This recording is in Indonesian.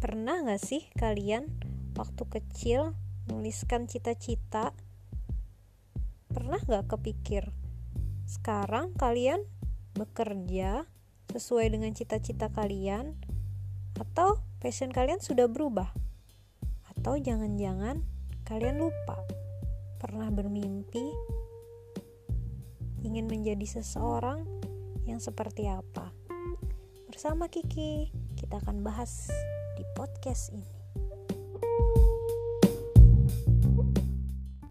Pernah gak sih kalian waktu kecil nuliskan cita-cita? Pernah gak kepikir sekarang kalian bekerja sesuai dengan cita-cita kalian? Atau passion kalian sudah berubah? Atau jangan-jangan kalian lupa pernah bermimpi ingin menjadi seseorang yang seperti apa? Bersama Kiki, kita akan bahas di podcast ini.